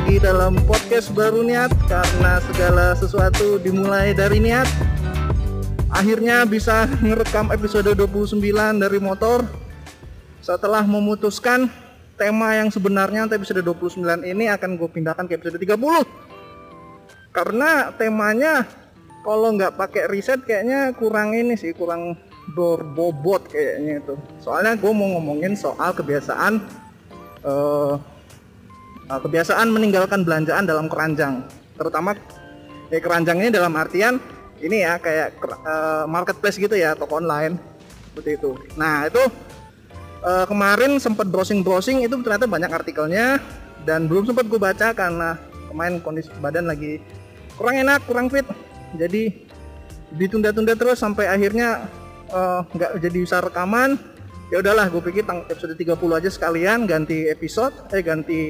lagi dalam podcast baru niat karena segala sesuatu dimulai dari niat. Akhirnya bisa ngerekam episode 29 dari motor. Setelah memutuskan tema yang sebenarnya untuk episode 29 ini akan gue pindahkan ke episode 30 karena temanya kalau nggak pakai riset kayaknya kurang ini sih kurang berbobot kayaknya itu. Soalnya gue mau ngomongin soal kebiasaan uh, kebiasaan meninggalkan belanjaan dalam keranjang. Terutama ya keranjang ini dalam artian ini ya kayak uh, marketplace gitu ya toko online. Seperti itu. Nah itu uh, kemarin sempat browsing browsing itu ternyata banyak artikelnya dan belum sempat gue baca karena kemarin kondisi badan lagi kurang enak kurang fit. Jadi ditunda-tunda terus sampai akhirnya eh, nggak uh, jadi bisa rekaman. Ya udahlah gue pikir episode 30 aja sekalian ganti episode eh ganti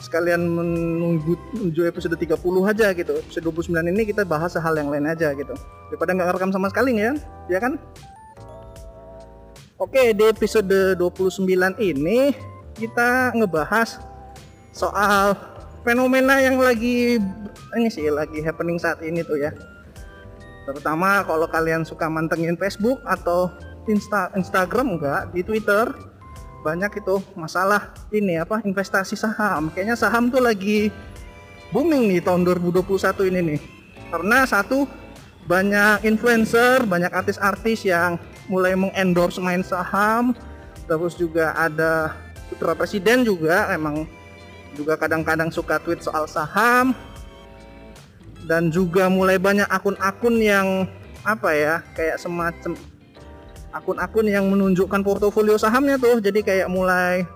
sekalian menunggu menuju episode 30 aja gitu. Episode 29 ini kita bahas hal yang lain aja gitu. Daripada nggak rekam sama sekali ya. Ya kan? Oke di episode 29 ini kita ngebahas soal fenomena yang lagi ini sih lagi happening saat ini tuh ya. Terutama kalau kalian suka mantengin Facebook atau Insta Instagram enggak di Twitter banyak itu masalah ini apa investasi saham. Kayaknya saham tuh lagi booming nih tahun 2021 ini nih. Karena satu banyak influencer banyak artis-artis yang mulai mengendorse main saham. Terus juga ada putra presiden juga emang juga kadang-kadang suka tweet soal saham. Dan juga mulai banyak akun-akun yang apa ya kayak semacam akun-akun yang menunjukkan portofolio sahamnya tuh. Jadi kayak mulai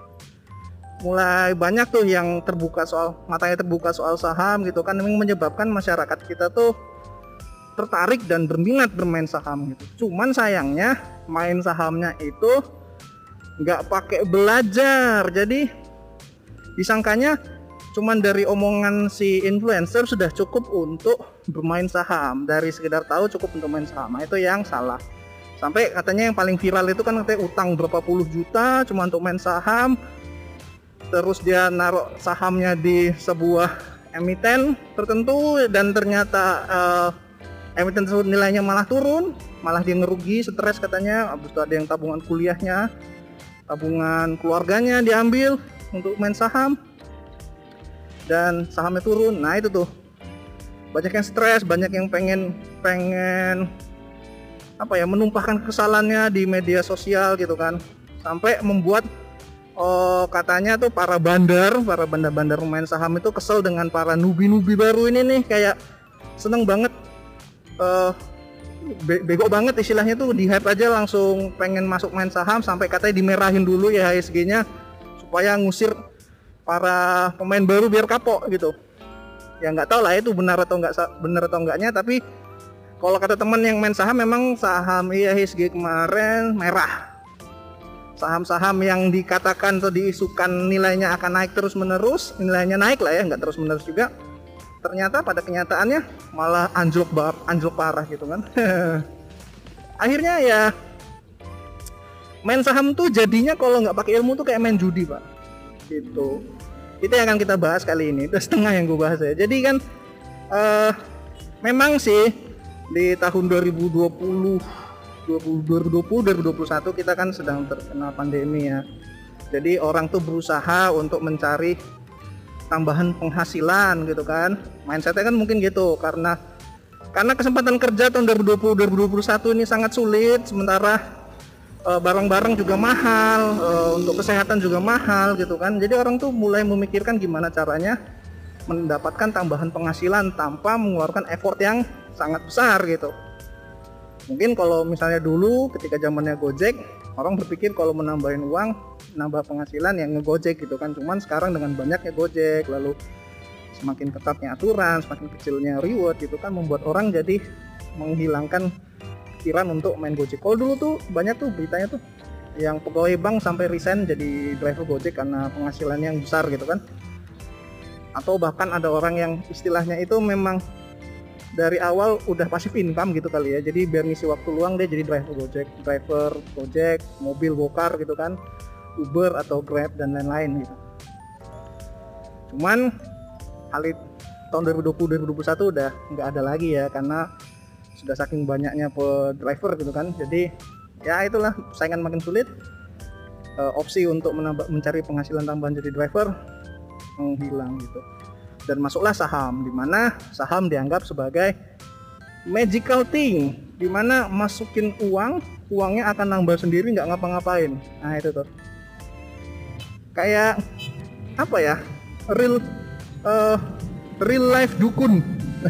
mulai banyak tuh yang terbuka soal matanya terbuka soal saham gitu kan. Memang menyebabkan masyarakat kita tuh tertarik dan berminat bermain saham gitu. Cuman sayangnya main sahamnya itu nggak pakai belajar. Jadi disangkanya cuman dari omongan si influencer sudah cukup untuk bermain saham. Dari sekedar tahu cukup untuk main saham. Nah, itu yang salah sampai katanya yang paling viral itu kan katanya utang berapa puluh juta cuma untuk main saham. Terus dia naruh sahamnya di sebuah emiten tertentu dan ternyata uh, emiten tersebut nilainya malah turun. Malah dia ngerugi stres katanya. Habis itu ada yang tabungan kuliahnya tabungan keluarganya diambil untuk main saham. Dan sahamnya turun. Nah itu tuh. Banyak yang stres banyak yang pengen pengen apa ya menumpahkan kesalahannya di media sosial gitu kan. Sampai membuat oh katanya tuh para bandar para bandar-bandar main saham itu kesel dengan para nubi-nubi baru ini nih. Kayak seneng banget uh, be bego banget istilahnya tuh di hype aja langsung pengen masuk main saham sampai katanya dimerahin dulu ya HSG-nya supaya ngusir para pemain baru biar kapok gitu. Ya nggak tahu lah itu benar atau nggak benar atau enggaknya tapi kalau kata teman yang main saham memang saham IHSG kemarin merah. Saham-saham yang dikatakan atau diisukan nilainya akan naik terus menerus nilainya naik lah ya nggak terus menerus juga. Ternyata pada kenyataannya malah anjlok anjlok parah gitu kan. Akhirnya ya main saham tuh jadinya kalau nggak pakai ilmu tuh kayak main judi pak. Gitu. Itu yang akan kita bahas kali ini. Itu setengah yang gue bahas ya. Jadi kan uh, memang sih di tahun 2020 2020 2021 kita kan sedang terkena pandemi ya jadi orang tuh berusaha untuk mencari tambahan penghasilan gitu kan mindsetnya kan mungkin gitu karena karena kesempatan kerja tahun 2020 2021 ini sangat sulit sementara Eh, barang-barang juga mahal, uh, untuk kesehatan juga mahal gitu kan. Jadi orang tuh mulai memikirkan gimana caranya mendapatkan tambahan penghasilan tanpa mengeluarkan effort yang sangat besar gitu. Mungkin kalau misalnya dulu ketika zamannya Gojek, orang berpikir kalau menambahin uang, nambah penghasilan yang ngegojek gitu kan. Cuman sekarang dengan banyaknya Gojek, lalu semakin ketatnya aturan, semakin kecilnya reward gitu kan membuat orang jadi menghilangkan pikiran untuk main Gojek. Kalau dulu tuh banyak tuh beritanya tuh yang pegawai bank sampai resign jadi driver Gojek karena penghasilannya yang besar gitu kan. Atau bahkan ada orang yang istilahnya itu memang dari awal udah pasif income gitu kali ya. Jadi biar ngisi waktu luang dia jadi driver Gojek, driver Gojek, mobil bokar gitu kan, Uber atau Grab dan lain-lain gitu. cuman hal tahun 2020 2021 udah nggak ada lagi ya karena sudah saking banyaknya pe driver gitu kan jadi ya itulah saingan makin sulit uh, opsi untuk mencari penghasilan tambahan jadi driver menghilang gitu dan masuklah saham di mana saham dianggap sebagai magical thing di mana masukin uang uangnya akan nambah sendiri nggak ngapa-ngapain. Nah itu tuh. Kayak apa ya real uh, real life dukun.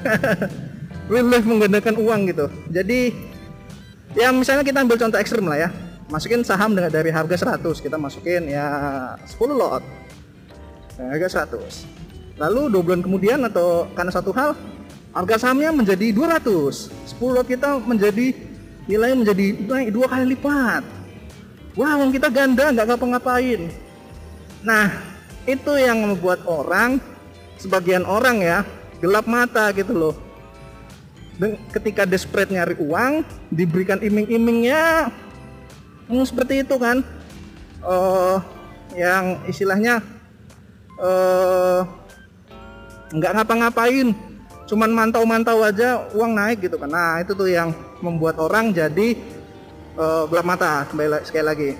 Real life menggandakan uang gitu. Jadi ya misalnya kita ambil contoh ekstrim lah ya. Masukin saham dari harga 100 kita masukin ya 10 lot. Harga 100 lalu dua bulan kemudian atau karena satu hal harga sahamnya menjadi 200 10 lot kita menjadi nilainya menjadi naik dua kali lipat. Wah uang kita ganda nggak ngapa-ngapain. Nah itu yang membuat orang sebagian orang ya gelap mata gitu loh. Dan ketika desperate nyari uang diberikan iming-imingnya hmm, seperti itu kan. Uh, yang istilahnya uh, nggak ngapa-ngapain cuman mantau-mantau aja uang naik gitu kan. Nah itu tuh yang membuat orang jadi uh, gelap mata sekali lagi.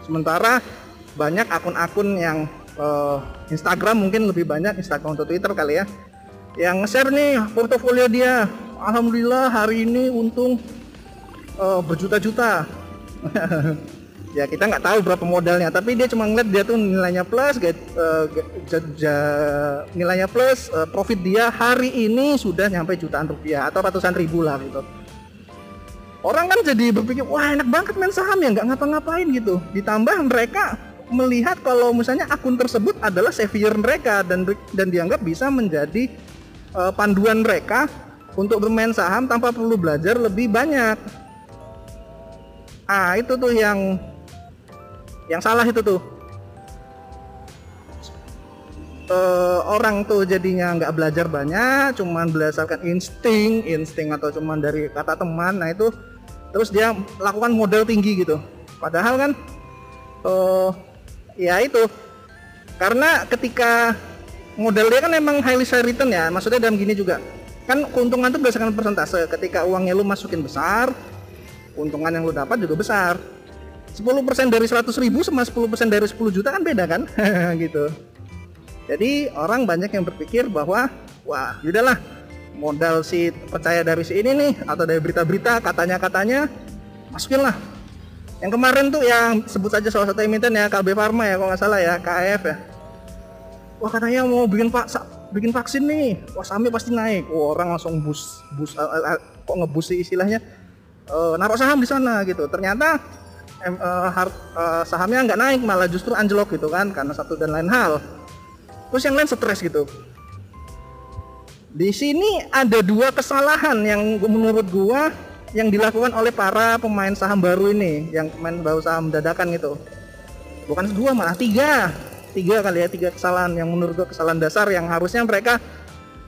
Sementara banyak akun-akun yang uh, Instagram mungkin lebih banyak Instagram atau Twitter kali ya yang share nih portofolio dia. Alhamdulillah hari ini untung uh, berjuta-juta ya kita nggak tahu berapa modalnya tapi dia cuma ngeliat dia tuh nilainya plus get, uh, nilainya plus uh, profit dia hari ini sudah nyampe jutaan rupiah atau ratusan ribu lah gitu orang kan jadi berpikir wah enak banget main saham ya nggak ngapa-ngapain gitu ditambah mereka melihat kalau misalnya akun tersebut adalah savior mereka dan dan dianggap bisa menjadi uh, panduan mereka untuk bermain saham tanpa perlu belajar lebih banyak. Ah itu tuh yang yang salah itu tuh. Uh, orang tuh jadinya nggak belajar banyak, cuman berdasarkan insting, insting atau cuman dari kata teman, nah itu terus dia lakukan model tinggi gitu. Padahal kan uh, ya itu karena ketika modal dia kan emang highly share return ya maksudnya dalam gini juga kan keuntungan itu berdasarkan persentase ketika uangnya lu masukin besar keuntungan yang lu dapat juga besar 10% dari 100 ribu sama 10% dari 10 juta kan beda kan? Gitu. Jadi orang banyak yang berpikir bahwa wah udahlah modal si percaya dari si ini nih atau dari berita-berita katanya-katanya masukin lah. Yang kemarin tuh yang sebut saja salah satu emiten ya KB Pharma ya kalau nggak salah ya KF ya. Wah katanya mau bikin pak bikin vaksin nih. Wah sahamnya pasti naik. Wah orang langsung bus bus uh, uh, kok ngebus istilahnya? Uh, naruh saham di sana gitu. Ternyata em, uh, hard, uh, sahamnya nggak naik malah justru anjlok gitu kan karena satu dan lain hal. Terus yang lain stres gitu. Di sini ada dua kesalahan yang menurut gua yang dilakukan oleh para pemain saham baru ini yang main baru saham dadakan itu bukan dua malah tiga. Tiga kali ya tiga kesalahan yang menurut gue kesalahan dasar yang harusnya mereka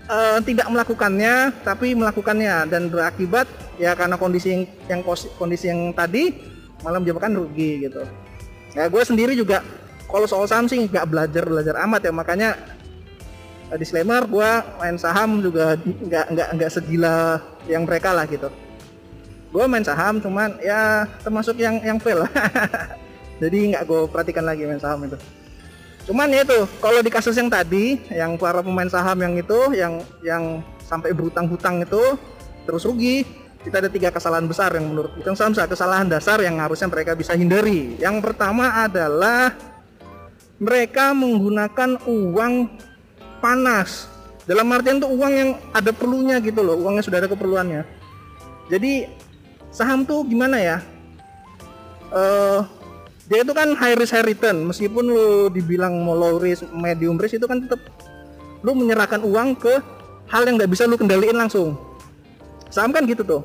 uh, tidak melakukannya tapi melakukannya. Dan berakibat ya karena kondisi yang, yang kondisi yang tadi malah menyebabkan rugi gitu. Ya gue sendiri juga kalau soal saham sih nggak belajar belajar amat ya. Makanya uh, disclaimer gue main saham juga nggak nggak nggak segila yang mereka lah gitu. Gue main saham cuman ya termasuk yang yang fail. Jadi nggak gue perhatikan lagi main saham itu. Cuman ya itu kalau di kasus yang tadi yang para pemain saham yang itu yang yang sampai berhutang-hutang itu terus rugi kita ada tiga kesalahan besar yang menurut kita. Saham kesalahan dasar yang harusnya mereka bisa hindari. Yang pertama adalah mereka menggunakan uang panas. Dalam artian tuh uang yang ada perlunya gitu loh uangnya sudah ada keperluannya. Jadi saham tuh gimana ya? Uh, dia itu kan high risk high return. Meskipun lu dibilang mau low risk medium risk itu kan tetap lu menyerahkan uang ke hal yang nggak bisa lu kendaliin langsung saham kan gitu tuh.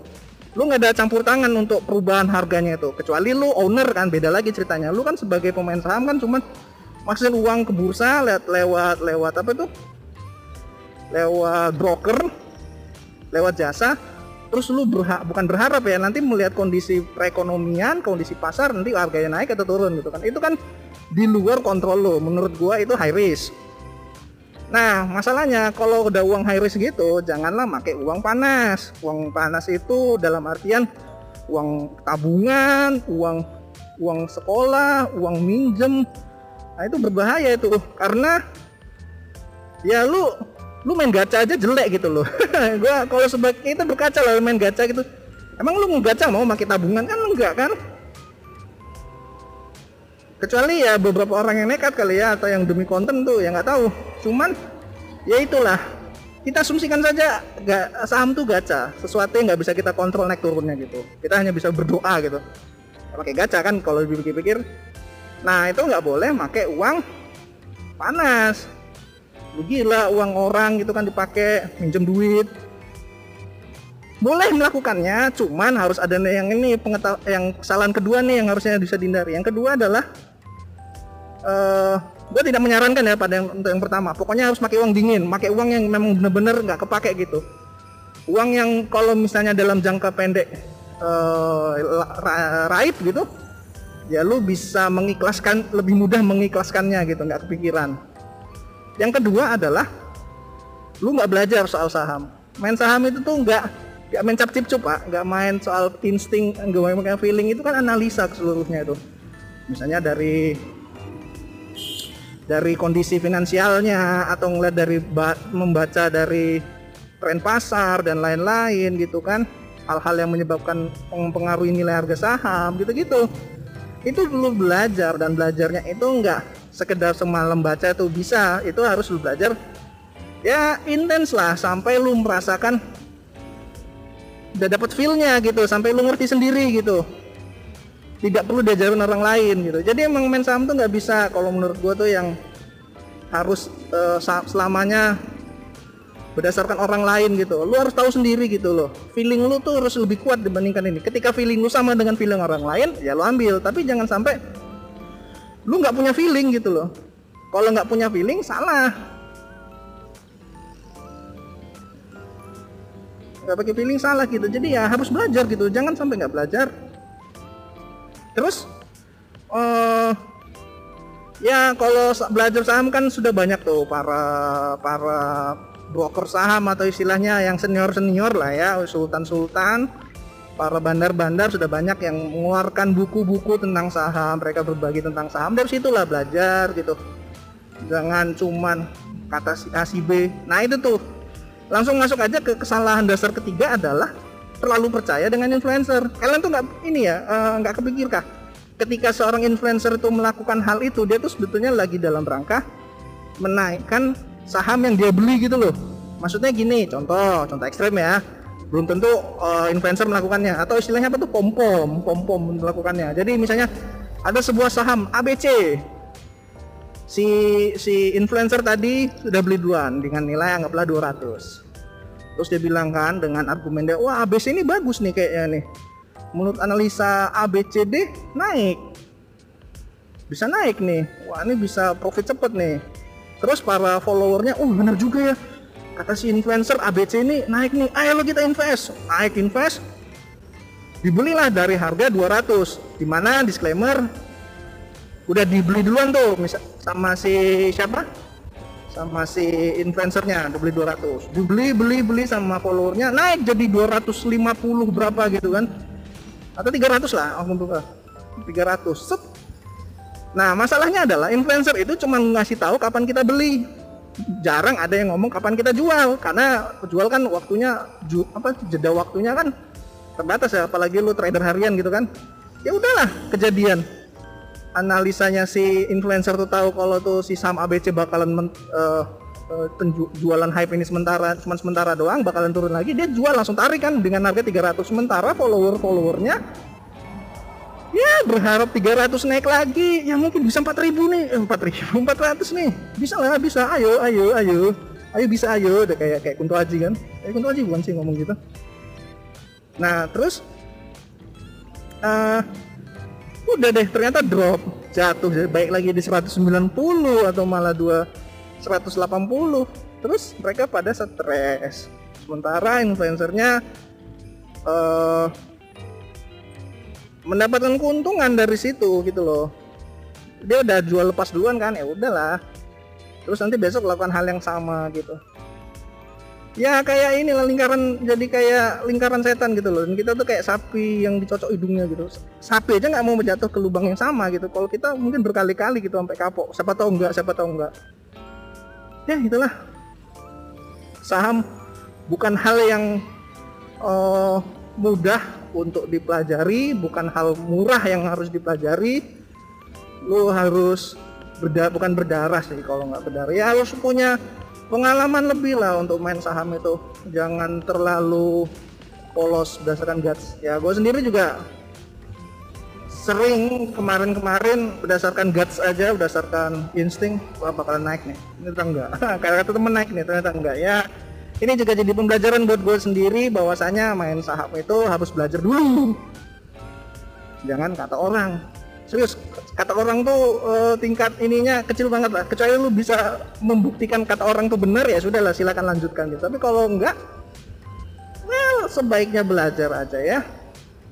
Lu nggak ada campur tangan untuk perubahan harganya itu kecuali lu owner kan beda lagi ceritanya. Lu kan sebagai pemain saham kan cuman masukin uang ke bursa lewat lewat lewat apa tuh? Lewat broker lewat jasa. Terus lu berha bukan berharap ya nanti melihat kondisi perekonomian kondisi pasar nanti harganya naik atau turun gitu kan. Itu kan di luar kontrol lo menurut gua itu high risk Nah, masalahnya kalau udah uang high risk gitu, janganlah pakai uang panas. Uang panas itu dalam artian uang tabungan, uang uang sekolah, uang minjem. Nah, itu berbahaya itu karena ya lu lu main gacha aja jelek gitu loh. gua kalau sebagai itu berkaca lah main gacha gitu. Emang lu mau gacha mau pakai tabungan kan enggak kan? Kecuali ya beberapa orang yang nekat kali ya atau yang demi konten tuh ya nggak tahu. Cuman ya itulah. Kita asumsikan saja gak, saham tuh gacha. Sesuatu yang nggak bisa kita kontrol naik turunnya gitu. Kita hanya bisa berdoa gitu. Pakai gacha kan kalau dipikir-pikir nah itu nggak boleh pakai uang panas. Lu gila uang orang gitu kan dipakai minjem duit. Boleh melakukannya cuman harus ada yang ini pengetahuan yang kesalahan kedua nih yang harusnya bisa dihindari. Yang kedua adalah uh, eh, gue tidak menyarankan ya pada yang untuk yang pertama. Pokoknya harus pakai uang dingin pakai uang yang memang benar-benar nggak kepake gitu. Uang yang kalau misalnya dalam jangka pendek uh, raib gitu ya lu bisa mengikhlaskan lebih mudah mengikhlaskannya gitu nggak kepikiran. Yang kedua adalah lu nggak belajar soal saham. Main saham itu tuh nggak gak main cap cip pak. Nggak main soal insting nggak main feeling. Itu kan analisa seluruhnya itu. Misalnya dari dari kondisi finansialnya atau ngeliat dari membaca dari tren pasar dan lain-lain gitu kan. Hal-hal yang menyebabkan mempengaruhi nilai harga saham gitu-gitu. Itu dulu belajar dan belajarnya itu enggak sekedar semalam baca itu bisa. Itu harus lu belajar ya intens lah sampai lu merasakan udah dapat feelnya gitu sampai lu ngerti sendiri gitu tidak perlu diajarin orang lain gitu. Jadi emang main saham tuh nggak bisa. Kalau menurut gua tuh yang harus uh, selamanya berdasarkan orang lain gitu. Lu harus tahu sendiri gitu loh. Feeling lu tuh harus lebih kuat dibandingkan ini. Ketika feeling lu sama dengan feeling orang lain ya lu ambil. Tapi jangan sampai lu nggak punya feeling gitu loh. Kalau nggak punya feeling salah. Nggak pakai feeling salah gitu. Jadi ya harus belajar gitu. Jangan sampai nggak belajar terus uh, ya kalau belajar saham kan sudah banyak tuh para para broker saham atau istilahnya yang senior senior lah ya sultan sultan para bandar-bandar sudah banyak yang mengeluarkan buku-buku tentang saham mereka berbagi tentang saham dari situlah belajar gitu. Jangan cuman kata si A si B. Nah itu tuh. Langsung masuk aja ke kesalahan dasar ketiga adalah terlalu percaya dengan influencer. Kalian tuh nggak ini ya eh, nggak uh, kepikirkah ketika seorang influencer itu melakukan hal itu dia tuh sebetulnya lagi dalam rangka menaikkan saham yang dia beli gitu loh. Maksudnya gini contoh contoh ekstrem ya. Belum tentu uh, influencer melakukannya. Atau istilahnya apa tuh? Pom pom pom pom melakukannya. Jadi misalnya ada sebuah saham ABC si si influencer tadi sudah beli duluan dengan nilai anggaplah 200 terus dia bilang kan dengan argumen dia wah ABC ini bagus nih kayaknya nih. Menurut analisa ABCD naik. Bisa naik nih. Wah ini bisa profit cepet nih. Terus para followernya oh benar juga ya. Kata si influencer ABC ini naik nih. Ayo kita invest. Naik invest dibelilah dari harga 200 di mana disclaimer. Udah dibeli duluan tuh sama si siapa sama si influencernya beli 200 dibeli beli beli sama followernya naik jadi 250 berapa gitu kan. Atau 300 lah aku buka 300 set. Nah masalahnya adalah influencer itu cuma ngasih tahu kapan kita beli. Jarang ada yang ngomong kapan kita jual karena jual kan waktunya ju, apa jeda waktunya kan terbatas ya apalagi lu trader harian gitu kan. Ya udahlah kejadian analisanya si influencer tuh tahu kalau tuh si saham ABC bakalan men, uh, uh, penjualan hype ini sementara cuma sementara doang bakalan turun lagi dia jual langsung tarik kan dengan harga 300 sementara follower followernya ya berharap 300 naik lagi. Ya mungkin bisa 4000 nih. Eh, 4000 400 nih. Bisa lah bisa. Ayo ayo ayo. Ayo bisa ayo. Udah kayak kayak Kunto Aji kan. Kayak Kunto Aji bukan sih ngomong gitu. Nah terus uh, udah deh ternyata drop. Jatuh baik lagi di 190 atau malah dua 180 terus mereka pada stres. Sementara influencernya uh, mendapatkan keuntungan dari situ gitu loh. Dia udah jual lepas duluan kan ya udahlah. Terus nanti besok lakukan hal yang sama gitu ya kayak ini lah lingkaran jadi kayak lingkaran setan gitu loh. Dan kita tuh kayak sapi yang dicocok hidungnya gitu. Sapi aja nggak mau menjatuh ke lubang yang sama gitu. Kalau kita mungkin berkali-kali gitu sampai kapok. Siapa tahu enggak siapa tahu enggak ya itulah. Saham bukan hal yang uh, mudah untuk dipelajari bukan hal murah yang harus dipelajari. Lu harus berda bukan berdarah sih kalau nggak berdarah. Ya harus punya pengalaman lebih lah untuk main saham itu. Jangan terlalu polos berdasarkan guts. Ya gue sendiri juga sering kemarin-kemarin berdasarkan guts aja berdasarkan insting wah bakalan naik nih. Ini ternyata enggak. Karena kata temen naik nih ternyata enggak. Ya ini juga jadi pembelajaran buat gue sendiri bahwasanya main saham itu harus belajar dulu. Jangan kata orang serius kata orang tuh uh, tingkat ininya kecil banget lah. Kecuali lu bisa membuktikan kata orang tuh benar ya sudah lah silakan lanjutkan gitu. Tapi kalau enggak well sebaiknya belajar aja ya.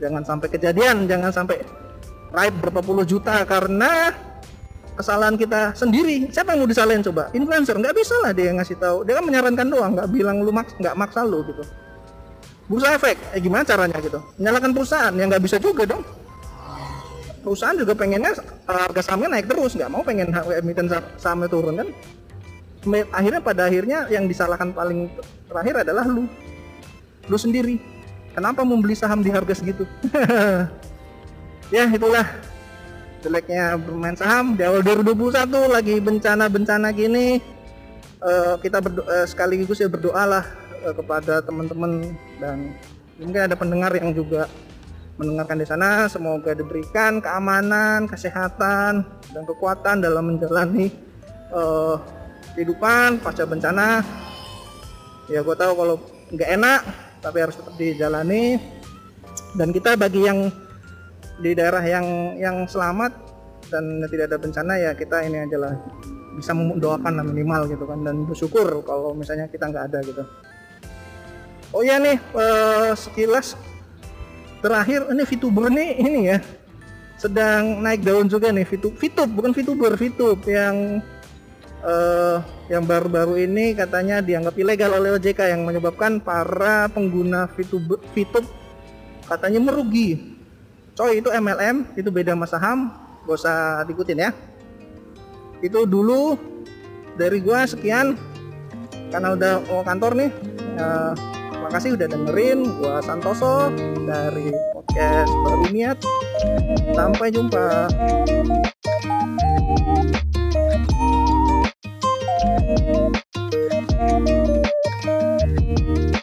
Jangan sampai kejadian jangan sampai raib berapa puluh juta karena kesalahan kita sendiri. Siapa yang mau disalahin coba? Influencer nggak bisa lah dia ngasih tahu. Dia kan menyarankan doang nggak bilang lu maks nggak maksa lu gitu. Bursa efek eh gimana caranya gitu? Menyalakan perusahaan yang nggak bisa juga dong perusahaan juga pengennya eh, harga sahamnya naik terus nggak mau pengen emiten sahamnya turun kan? Akhirnya pada akhirnya yang disalahkan paling terakhir adalah lu. Lu sendiri. Kenapa membeli saham di harga segitu? Ya itulah. Jeleknya bermain saham di awal 2021 lagi bencana-bencana gini. Uh, kita berdoa, uh, sekaligus ya berdoalah uh, kepada teman-teman dan mungkin ada pendengar yang juga mendengarkan di sana. Semoga diberikan keamanan kesehatan dan kekuatan dalam menjalani uh, kehidupan pasca bencana. Ya gue tahu kalau nggak enak tapi harus tetap dijalani. Dan kita bagi yang di daerah yang yang selamat dan tidak ada bencana ya kita ini aja lah. Bisa mendoakan lah minimal gitu kan dan bersyukur kalau misalnya kita nggak ada gitu. Oh ya nih uh, sekilas terakhir ini VTuber nih ini ya sedang naik daun juga nih VTuber, VTuber bukan VTuber, VTuber yang uh, yang baru-baru ini katanya dianggap ilegal oleh OJK yang menyebabkan para pengguna VTuber, VTuber katanya merugi. Coy itu MLM, itu beda sama saham, gak usah diikutin ya. Itu dulu dari gua sekian karena udah mau kantor nih. Uh, kasih udah dengerin gua Santoso dari podcast Baru Niat. Sampai jumpa.